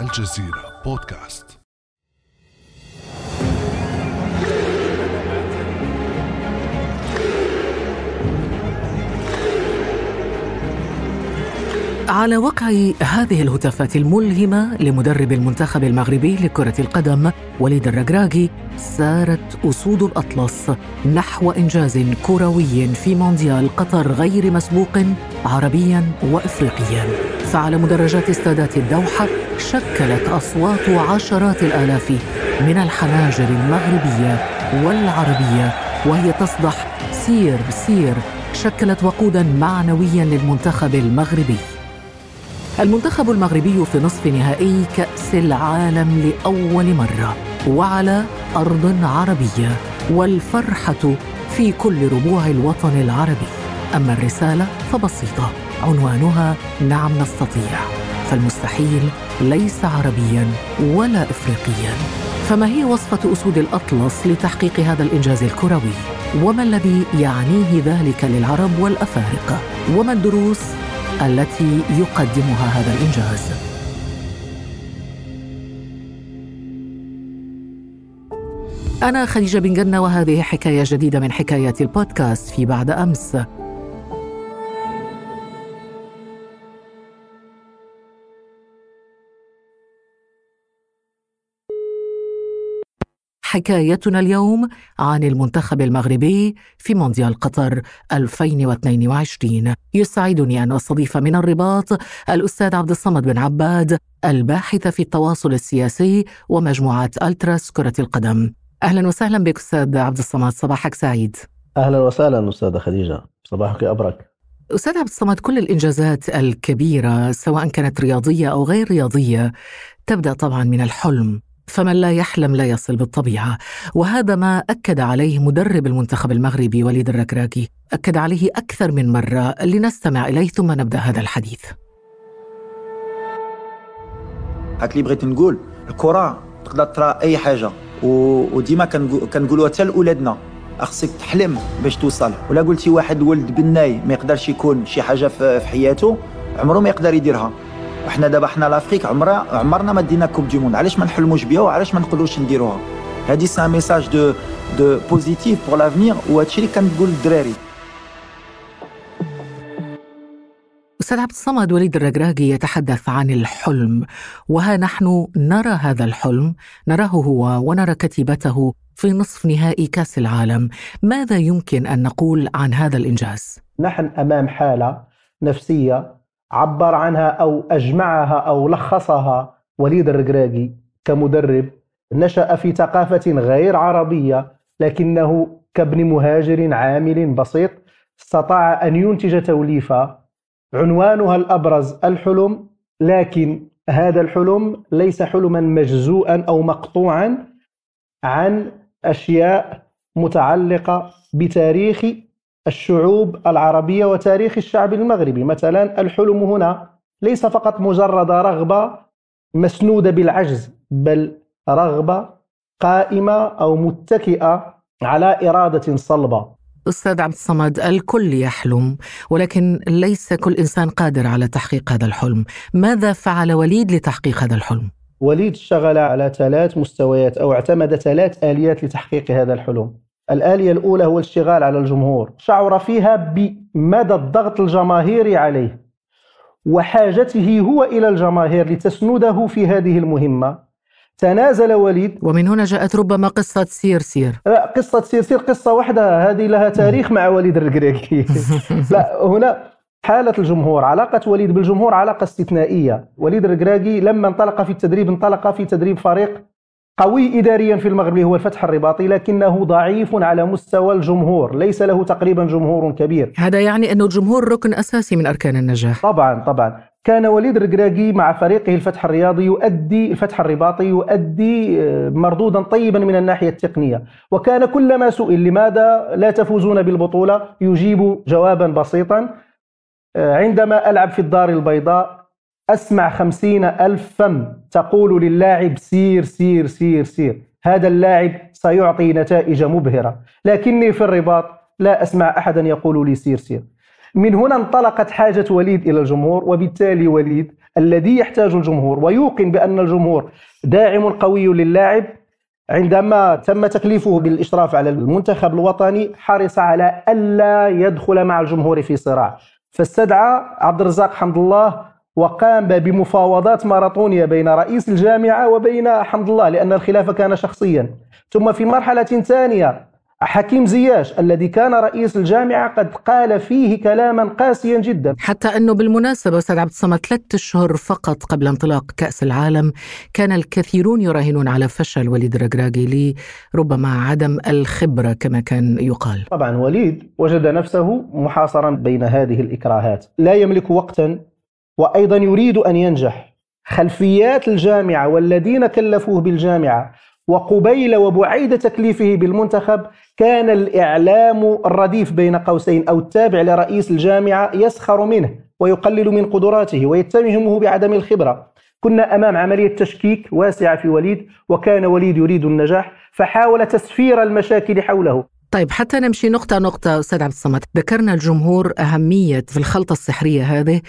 الجزيرة بودكاست. على وقع هذه الهتافات الملهمة لمدرب المنتخب المغربي لكرة القدم وليد الركراكي سارت أسود الأطلس نحو إنجاز كروي في مونديال قطر غير مسبوق عربيا وإفريقيا. فعلى مدرجات استادات الدوحة شكلت أصوات عشرات الآلاف من الحناجر المغربية والعربية وهي تصدح سير سير شكلت وقودا معنويا للمنتخب المغربي. المنتخب المغربي في نصف نهائي كأس العالم لأول مرة وعلى أرض عربية والفرحة في كل ربوع الوطن العربي. أما الرسالة فبسيطة عنوانها نعم نستطيع. فالمستحيل ليس عربيا ولا افريقيا. فما هي وصفة أسود الأطلس لتحقيق هذا الإنجاز الكروي؟ وما الذي يعنيه ذلك للعرب والأفارقة؟ وما الدروس التي يقدمها هذا الإنجاز. أنا خديجة بن جنة وهذه حكاية جديدة من حكايات البودكاست في بعد أمس. حكايتنا اليوم عن المنتخب المغربي في مونديال قطر 2022 يسعدني أن أستضيف من الرباط الأستاذ عبد الصمد بن عباد الباحث في التواصل السياسي ومجموعة ألتراس كرة القدم. أهلا وسهلا بك أستاذ عبد الصمد صباحك سعيد. أهلا وسهلا أستاذة خديجة صباحك أبرك. أستاذ عبد الصمد كل الإنجازات الكبيرة سواء كانت رياضية أو غير رياضية تبدأ طبعا من الحلم. فمن لا يحلم لا يصل بالطبيعة. وهذا ما أكد عليه مدرب المنتخب المغربي وليد الركراكي. أكد عليه أكثر من مرة. لنستمع إليه ثم نبدأ هذا الحديث. هاك اللي بغيت نقول الكرة تقدر ترى أي حاجة. وديما كنقولوها حتى لأولادنا. خصك تحلم باش توصل. ولا قلتي واحد ولد بناي ما يقدرش يكون شي حاجة في حياته عمره ما يقدر يديرها. وحنا دابا حنا l'Afrique عمرنا عمرنا ما دينا coupe du monde. علاش ما نحلموش بها وعلاش ما نقدروش نديروها؟ هادي c'est un message de de positif pour l'avenir وهادشي اللي كنقول للدراري. أستاذ عبد الصمد وليد الركراكي يتحدث عن الحلم. وها نحن نرى هذا الحلم. نراه هو ونرى كتيبته في نصف نهائي كأس العالم. ماذا يمكن أن نقول عن هذا الإنجاز؟ نحن أمام حالة نفسية عبر عنها أو أجمعها أو لخصها وليد الرقراقي كمدرب نشأ في ثقافة غير عربية لكنه كابن مهاجر عامل بسيط استطاع أن ينتج توليفة. عنوانها الأبرز الحلم لكن هذا الحلم ليس حلما مجزوءا أو مقطوعا عن أشياء متعلقة بتاريخ الشعوب العربية وتاريخ الشعب المغربي. مثلا الحلم هنا ليس فقط مجرد رغبة مسنودة بالعجز بل رغبة قائمة أو متكئة على إرادة صلبة. أستاذ عبد الصمد الكل يحلم ولكن ليس كل إنسان قادر على تحقيق هذا الحلم. ماذا فعل وليد لتحقيق هذا الحلم؟ وليد اشتغل على ثلاث مستويات أو اعتمد ثلاث آليات لتحقيق هذا الحلم. الآلية الأولى هو الاشتغال على الجمهور شعر فيها بمدى الضغط الجماهيري عليه وحاجته هو إلى الجماهير لتسنده في هذه المهمة. تنازل وليد. ومن هنا جاءت ربما قصة سير سير. لا قصة سير سير قصة واحدة هذه لها تاريخ مع وليد الركراكي لا هنا حالة الجمهور علاقة وليد بالجمهور علاقة استثنائية. وليد الركراكي لما انطلق في التدريب انطلق في تدريب فريق قوي إداريا في المغرب هو الفتح الرباطي لكنه ضعيف على مستوى الجمهور. ليس له تقريبا جمهور كبير. هذا يعني أن الجمهور ركن أساسي من أركان النجاح. طبعا طبعا. كان وليد الرقراقي مع فريقه الفتح الرياضي يؤدي الفتح الرباطي يؤدي آه، مردودا طيبا من الناحية التقنية. وكان كلما سئل لماذا لا تفوزون بالبطولة يجيب جوابا بسيطا آه، عندما ألعب في الدار البيضاء أسمع خمسين ألف فم تقول للاعب سير سير سير سير. هذا اللاعب سيعطي نتائج مبهرة. لكني في الرباط لا أسمع أحدا يقول لي سير سير. من هنا انطلقت حاجة وليد إلى الجمهور وبالتالي وليد الذي يحتاج الجمهور ويوقن بأن الجمهور داعم قوي للاعب. عندما تم تكليفه بالإشراف على المنتخب الوطني حرص على ألا يدخل مع الجمهور في صراع. فاستدعى عبد الرزاق حمد الله وقام بمفاوضات ماراطونية بين رئيس الجامعة وبين حمد الله لأن الخلاف كان شخصيا. ثم في مرحلة ثانية حكيم زياش الذي كان رئيس الجامعة قد قال فيه كلاما قاسيا جدا. حتى أنه بالمناسبة أستاذ عبد الصمد ثلاثة أشهر فقط قبل انطلاق كأس العالم كان الكثيرون يراهنون على فشل وليد الركراكي لربما عدم الخبرة كما كان يقال. طبعا وليد وجد نفسه محاصرا بين هذه الإكراهات. لا يملك وقتا وأيضا يريد أن ينجح. خلفيات الجامعة والذين كلفوه بالجامعة وقبيل وبعيد تكليفه بالمنتخب كان الإعلام الرديف بين قوسين أو التابع لرئيس الجامعة يسخر منه ويقلل من قدراته ويتهمه بعدم الخبرة. كنا أمام عملية تشكيك واسعة في وليد وكان وليد يريد النجاح فحاول تسفير المشاكل حوله. طيب حتى نمشي نقطة نقطة أستاذ عبد الصمد. ذكرنا الجمهور أهمية في الخلطة السحرية هذه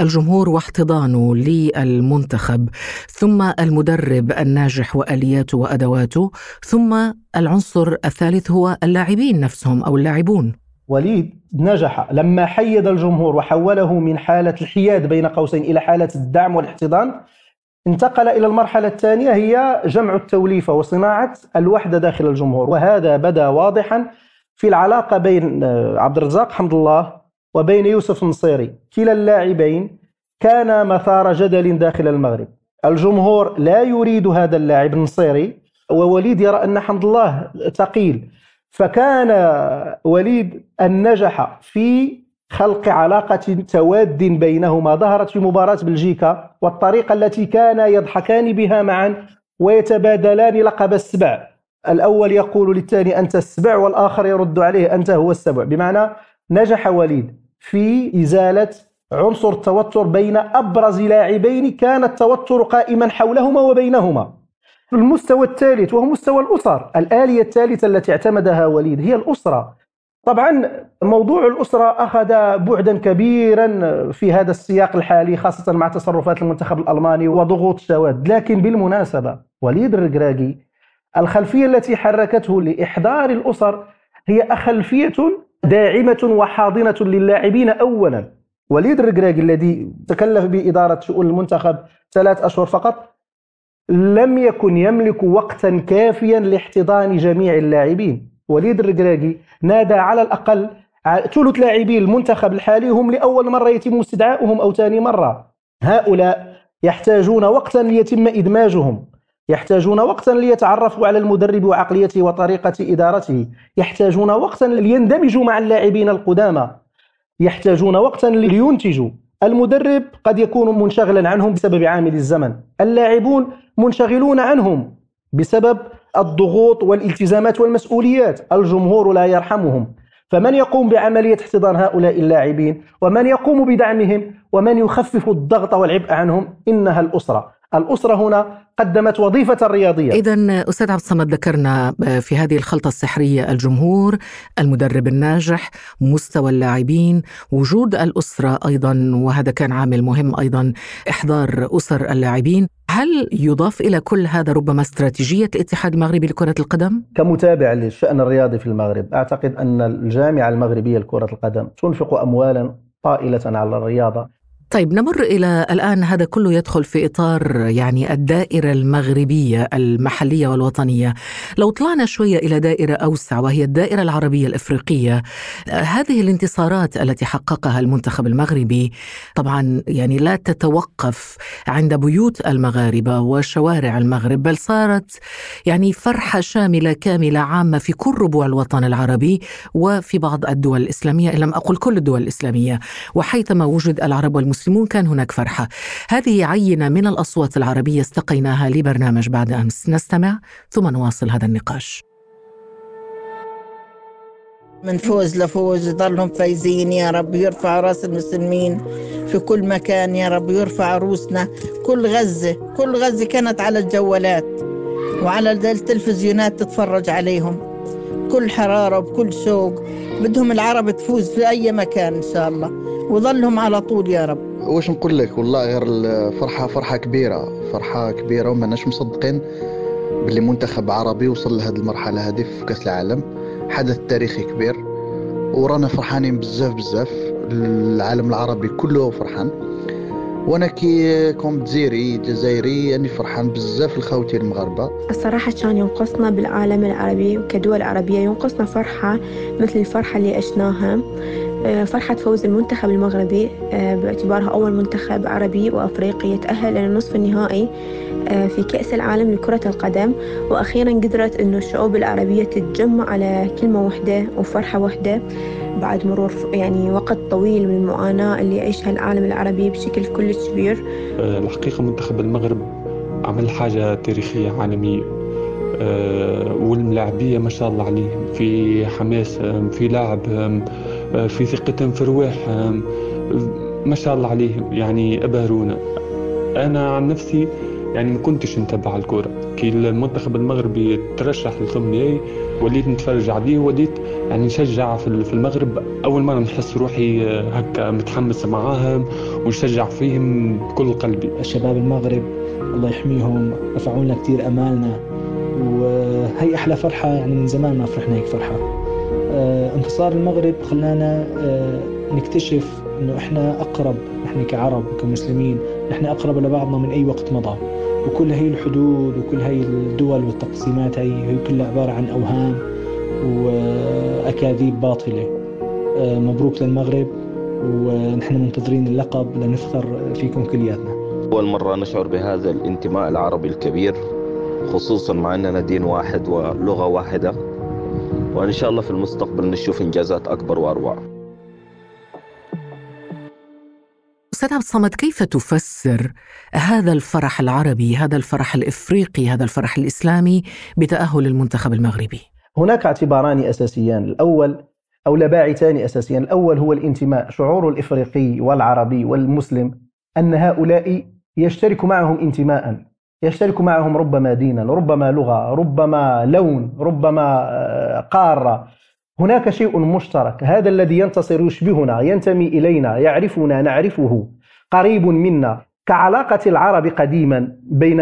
الجمهور واحتضانه للمنتخب ثم المدرب الناجح وآلياته وأدواته ثم العنصر الثالث هو اللاعبين نفسهم أو اللاعبون. وليد نجح لما حيد الجمهور وحوله من حالة الحياد بين قوسين إلى حالة الدعم والاحتضان انتقل إلى المرحلة الثانية هي جمع التوليفة وصناعة الوحدة داخل الجمهور. وهذا بدا واضحا في العلاقة بين آه، عبد الرزاق حمد الله وبين يوسف النصيري كلا اللاعبين كان مثار جدل داخل المغرب. الجمهور لا يريد هذا اللاعب النصيري ووليد يرى أن حمد الله ثقيل. فكان وليد أن نجح في خلق علاقة تواد بينهما. ظهرت في مباراة بلجيكا والطريقة التي كانا يضحكان بها معا ويتبادلان لقب السبع. الأول يقول للثاني أنت السبع والآخر يرد عليه أنت هو السبع. بمعنى نجح وليد في إزالة عنصر التوتر بين أبرز لاعبين كان التوتر قائما حولهما وبينهما. المستوى الثالث وهو مستوى الأسر الآلية الثالثة التي اعتمدها وليد هي الأسرة. طبعا موضوع الأسرة أخذ بعدا كبيرا في هذا السياق الحالي خاصة مع تصرفات المنتخب الألماني وضغوط الشواذ لكن بالمناسبة وليد الركراكي الخلفية التي حركته لإحضار الأسر هي خلفية داعمة وحاضنة للاعبين أولا. وليد الركراكي الذي تكلف بإدارة شؤون المنتخب ثلاث أشهر فقط لم يكن يملك وقتا كافيا لاحتضان جميع اللاعبين. وليد الركراكي نادى على الأقل ثلث لاعبي المنتخب الحالي هم لأول مرة يتم استدعاؤهم أو ثاني مرة. هؤلاء يحتاجون وقتا ليتم إدماجهم. يحتاجون وقتا ليتعرفوا على المدرب وعقليته وطريقة إدارته. يحتاجون وقتا ليندمجوا مع اللاعبين القدامى. يحتاجون وقتا لينتجوا. المدرب قد يكون منشغلا عنهم بسبب عامل الزمن. اللاعبون منشغلون عنهم بسبب الضغوط والالتزامات والمسؤوليات. الجمهور لا يرحمهم. فمن يقوم بعملية احتضان هؤلاء اللاعبين؟ ومن يقوم بدعمهم؟ ومن يخفف الضغط والعبء عنهم؟ إنها الأسرة. الأسرة هنا قدمت وظيفة رياضية. إذا أستاذ عبد الصمد ذكرنا في هذه الخلطة السحرية الجمهور المدرب الناجح مستوى اللاعبين وجود الأسرة أيضا وهذا كان عامل مهم أيضا إحضار أسر اللاعبين. هل يضاف إلى كل هذا ربما استراتيجية الاتحاد المغربي لكرة القدم؟ كمتابع للشأن الرياضي في المغرب أعتقد أن الجامعة المغربية لكرة القدم تنفق أموالا طائلة على الرياضة. طيب نمر إلى الآن هذا كله يدخل في إطار يعني الدائرة المغربية المحلية والوطنية. لو طلعنا شوية إلى دائرة أوسع وهي الدائرة العربية الإفريقية هذه الانتصارات التي حققها المنتخب المغربي طبعا يعني لا تتوقف عند بيوت المغاربة وشوارع المغرب بل صارت يعني فرحة شاملة كاملة عامة في كل ربوع الوطن العربي وفي بعض الدول الإسلامية إن لم أقل كل الدول الإسلامية. وحيثما وجد العرب والمسلمين المسلمون كان هناك فرحة. هذه عينة من الأصوات العربية استقيناها لبرنامج بعد أمس. نستمع ثم نواصل هذا النقاش. من فوز لفوز يضلهم فايزين. يا رب يرفع رأس المسلمين. في كل مكان يا رب يرفع روسنا كل غزة كل غزة كانت على الجوالات. وعلى التلفزيونات تتفرج عليهم. كل حرارة وبكل شوق بدهم العرب تفوز في أي مكان إن شاء الله. وظلهم على طول يا رب. واش نقول لك؟ والله غير الفرحة فرحة كبيرة. فرحة كبيرة وماناش مصدقين باللي منتخب عربي وصل لهذه المرحلة هذه في كأس العالم. حدث تاريخي كبير. ورانا فرحانين بزاف بزاف. العالم العربي كله فرحان. وأنا كي كوم جزيري جزائري يعني فرحان بزاف الخوتي المغاربة. الصراحة كان ينقصنا بالعالم العربي وكدول عربية ينقصنا فرحة مثل الفرحة اللي عشناها. فرحة فوز المنتخب المغربي آه، باعتبارها أول منتخب عربي وأفريقي يتأهل إلى النصف النهائي آه، في كأس العالم لكرة القدم. وأخيرا قدرت أنه الشعوب العربية تتجمع على كلمة واحدة وفرحة واحدة بعد مرور يعني وقت طويل من المعاناة اللي يعيشها العالم العربي بشكل كلش كبير. الحقيقة منتخب المغرب عمل حاجة تاريخية عالمية. والملاعبية ما شاء الله عليهم في حماسهم في لعبهم في ثقتهم في رواحهم ما شاء الله عليهم يعني أبهرونا. أنا عن نفسي يعني ما كنتش نتبع الكورة. كي المنتخب المغربي ترشح للثمانية وليت نتفرج عليه وليت يعني نشجع في المغرب. أول مرة نحس روحي هكا متحمس معاهم ونشجع فيهم بكل قلبي. الشباب المغرب الله يحميهم رفعوا لنا كثير أمالنا وهي أحلى فرحة يعني من زمان ما فرحنا هيك فرحة. آه، انتصار المغرب خلانا آه، نكتشف إنه إحنا أقرب نحن كعرب وكمسلمين نحن أقرب لبعضنا من أي وقت مضى. وكل هي الحدود وكل هي الدول والتقسيمات هي هي كلها عبارة عن أوهام وأكاذيب باطلة. آه، مبروك للمغرب ونحن منتظرين اللقب لنفخر فيكم كلياتنا. أول مرة نشعر بهذا الانتماء العربي الكبير خصوصا مع أننا دين واحد ولغة واحدة. وإن شاء الله في المستقبل نشوف إنجازات أكبر وأروع. أستاذ عبد الصمد كيف تفسر هذا الفرح العربي هذا الفرح الإفريقي هذا الفرح الإسلامي بتأهل المنتخب المغربي؟ هناك اعتباران أساسيان. الأول أو لباعثان أساسيان. الأول هو الانتماء. شعور الإفريقي والعربي والمسلم أن هؤلاء يشترك معهم انتماء يشترك معهم ربما دينا ربما لغة ربما لون ربما آه، قارة. هناك شيء مشترك. هذا الذي ينتصر يشبهنا ينتمي إلينا يعرفنا نعرفه. قريب منا. كعلاقة العرب قديما بين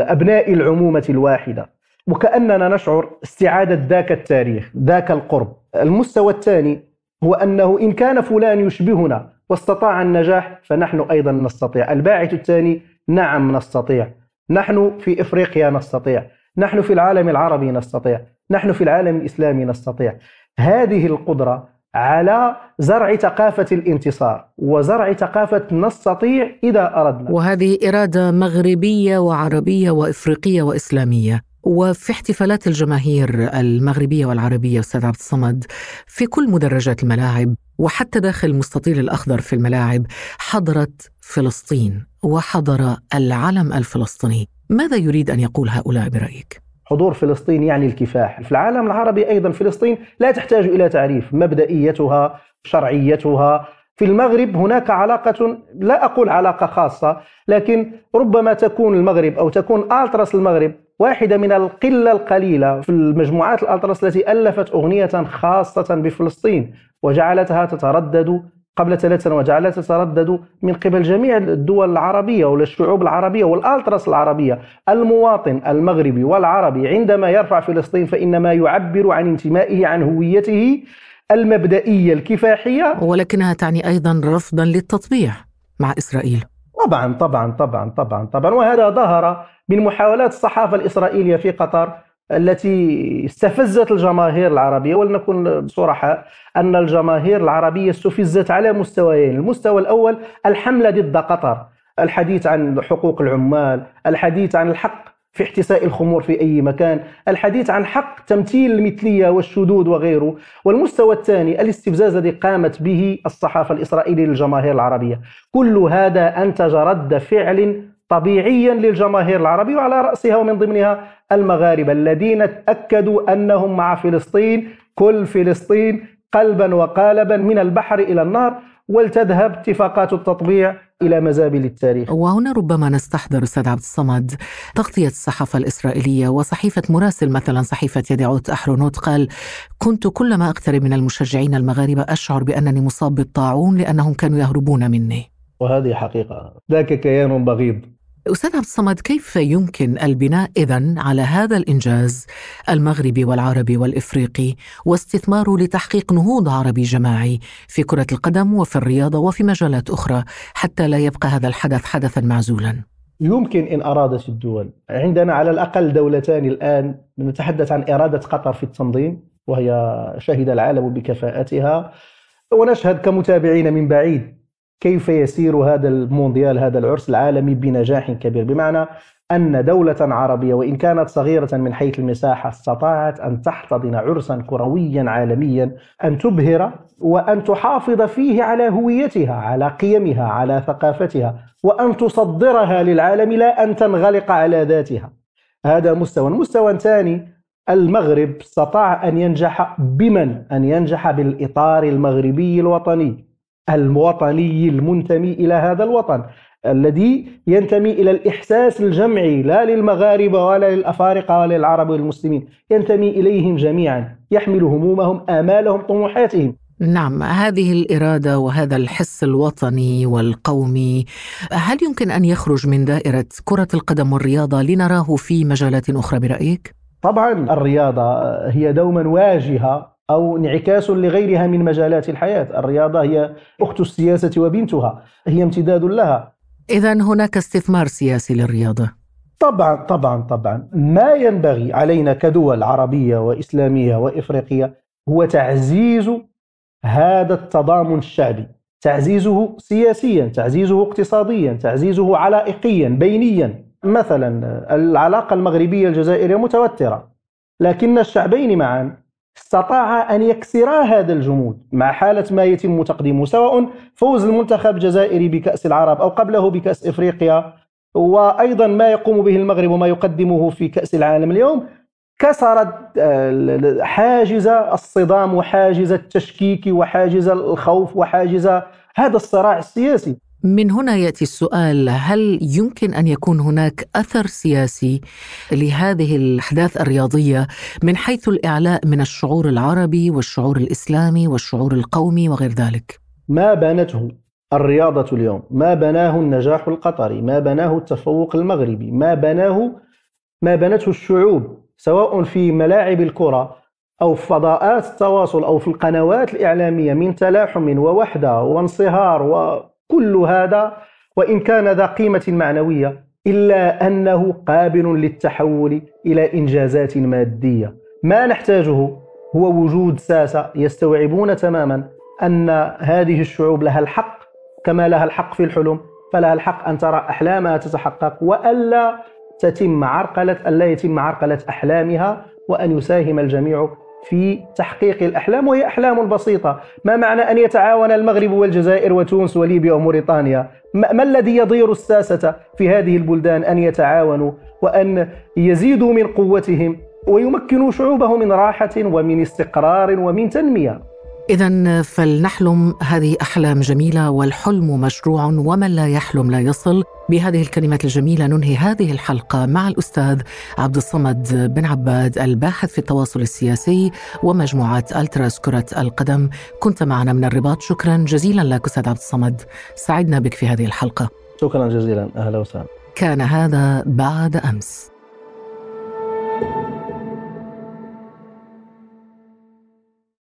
أبناء العمومة الواحدة. وكأننا نشعر استعادة ذاك التاريخ ذاك القرب. المستوى الثاني هو أنه إن كان فلان يشبهنا واستطاع النجاح فنحن أيضا نستطيع. الباعث الثاني نعم نستطيع. نحن في إفريقيا نستطيع، نحن في العالم العربي نستطيع، نحن في العالم الإسلامي نستطيع. هذه القدرة على زرع ثقافة الانتصار وزرع ثقافة نستطيع إذا أردنا. وهذه إرادة مغربية وعربية وإفريقية وإسلامية. وفي احتفالات الجماهير المغربية والعربية أستاذ عبد الصمد في كل مدرجات الملاعب وحتى داخل المستطيل الأخضر في الملاعب حضرت فلسطين وحضر العلم الفلسطيني. ماذا يريد أن يقول هؤلاء برأيك؟ حضور فلسطين يعني الكفاح. في العالم العربي أيضا فلسطين لا تحتاج إلى تعريف مبدئيتها شرعيتها. في المغرب هناك علاقة لا أقول علاقة خاصة لكن ربما تكون المغرب أو تكون ألتراس المغرب واحدة من القلة القليلة في المجموعات الألتراس التي ألفت أغنية خاصة بفلسطين وجعلتها تتردد قبل ثلاث سنوات جعلتها تتردد من قبل جميع الدول العربية والشعوب العربية والألتراس العربية. المواطن المغربي والعربي عندما يرفع فلسطين فإنما يعبر عن انتمائه عن هويته المبدئية الكفاحية. ولكنها تعني أيضا رفضا للتطبيع مع إسرائيل. طبعا طبعا طبعا طبعا طبعا. وهذا ظهر من محاولات الصحافة الإسرائيلية في قطر التي استفزت الجماهير العربية ولنكن صراحة أن الجماهير العربية استفزت على مستويين. المستوى الأول الحملة ضد قطر الحديث عن حقوق العمال الحديث عن الحق في احتساء الخمور في أي مكان الحديث عن حق تمثيل المثلية والشذوذ وغيره. والمستوى الثاني الاستفزاز الذي قامت به الصحافة الإسرائيلية للجماهير العربية. كل هذا أنتج رد فعل طبيعيا للجماهير العربية وعلى رأسها ومن ضمنها المغاربة الذين تأكدوا أنهم مع فلسطين كل فلسطين قلبا وقالبا من البحر إلى النار ولتذهب اتفاقات التطبيع إلى مزابل التاريخ. وهنا ربما نستحضر أستاذ عبد الصمد تغطية الصحافة الإسرائيلية وصحيفة مراسل مثلا صحيفة يدعوت أحرونوت قال: كنت كلما اقترب من المشجعين المغاربة أشعر بأنني مصاب بالطاعون لأنهم كانوا يهربون مني. وهذه حقيقة، ذاك كيان بغيض. أستاذ عبد الصمد كيف يمكن البناء إذا على هذا الإنجاز المغربي والعربي والإفريقي واستثماره لتحقيق نهوض عربي جماعي في كرة القدم وفي الرياضة وفي مجالات أخرى حتى لا يبقى هذا الحدث حدثا معزولا؟ يمكن إن أرادت الدول عندنا على الأقل دولتان الآن نتحدث عن إرادة قطر في التنظيم وهي شهد العالم بكفاءتها. ونشهد كمتابعين من بعيد كيف يسير هذا المونديال هذا العرس العالمي بنجاح كبير؟ بمعنى أن دولة عربية وإن كانت صغيرة من حيث المساحة استطاعت أن تحتضن عرسا كرويا عالميا أن تبهر وأن تحافظ فيه على هويتها على قيمها على ثقافتها وأن تصدرها للعالم لا أن تنغلق على ذاتها. هذا مستوى. المستوى ثاني المغرب استطاع أن ينجح بمن؟ أن ينجح بالإطار المغربي الوطني. الوطني المنتمي إلى هذا الوطن الذي ينتمي إلى الإحساس الجمعي لا للمغاربة ولا للأفارقة ولا للعرب والمسلمين ينتمي إليهم جميعا يحمل همومهم آمالهم طموحاتهم. نعم هذه الإرادة وهذا الحس الوطني والقومي هل يمكن أن يخرج من دائرة كرة القدم والرياضة لنراه في مجالات أخرى برأيك؟ طبعا الرياضة هي دوما واجهة أو انعكاس لغيرها من مجالات الحياة. الرياضة هي أخت السياسة وبنتها هي امتداد لها. إذا هناك استثمار سياسي للرياضة. طبعا طبعا طبعا. ما ينبغي علينا كدول عربية وإسلامية وإفريقية هو تعزيز هذا التضامن الشعبي. تعزيزه سياسيا تعزيزه اقتصاديا تعزيزه علائقيا بينيا. مثلا العلاقة المغربية الجزائرية متوترة. لكن الشعبين معا استطاع أن يكسرا هذا الجمود. مع حالة ما يتم تقديمه سواء فوز المنتخب الجزائري بكأس العرب أو قبله بكأس إفريقيا وأيضا ما يقوم به المغرب وما يقدمه في كأس العالم اليوم كسرت آه، حاجز الصدام وحاجز التشكيك وحاجز الخوف وحاجز هذا الصراع السياسي. من هنا يأتي السؤال هل يمكن أن يكون هناك أثر سياسي لهذه الأحداث الرياضية من حيث الإعلاء من الشعور العربي والشعور الإسلامي والشعور القومي وغير ذلك؟ ما بنته الرياضة اليوم، ما بناه النجاح القطري، ما بناه التفوق المغربي، ما بناه ما بنته الشعوب سواء في ملاعب الكرة أو في فضاءات التواصل أو في القنوات الإعلامية من تلاحم ووحدة وانصهار و كل هذا وإن كان ذا قيمة معنوية إلا أنه قابل للتحول إلى إنجازات مادية. ما نحتاجه هو وجود ساسة يستوعبون تماما أن هذه الشعوب لها الحق. كما لها الحق في الحلم فلها الحق أن ترى أحلامها تتحقق وألا تتم عرقلة ألا يتم عرقلة أحلامها وأن يساهم الجميع في تحقيق الأحلام وهي أحلام بسيطة. ما معنى أن يتعاون المغرب والجزائر وتونس وليبيا وموريتانيا؟ ما الذي يضير الساسة في هذه البلدان أن يتعاونوا وأن يزيدوا من قوتهم ويمكنوا شعوبهم من راحة ومن استقرار ومن تنمية؟ إذا فلنحلم هذه أحلام جميلة والحلم مشروع ومن لا يحلم لا يصل. بهذه الكلمات الجميلة ننهي هذه الحلقة مع الأستاذ عبد الصمد بن عباد الباحث في التواصل السياسي ومجموعة ألتراس كرة القدم. كنت معنا من الرباط. شكرا جزيلا لك أستاذ عبد الصمد. سعدنا بك في هذه الحلقة. شكرا جزيلا. أهلا وسهلا. كان هذا بعد أمس.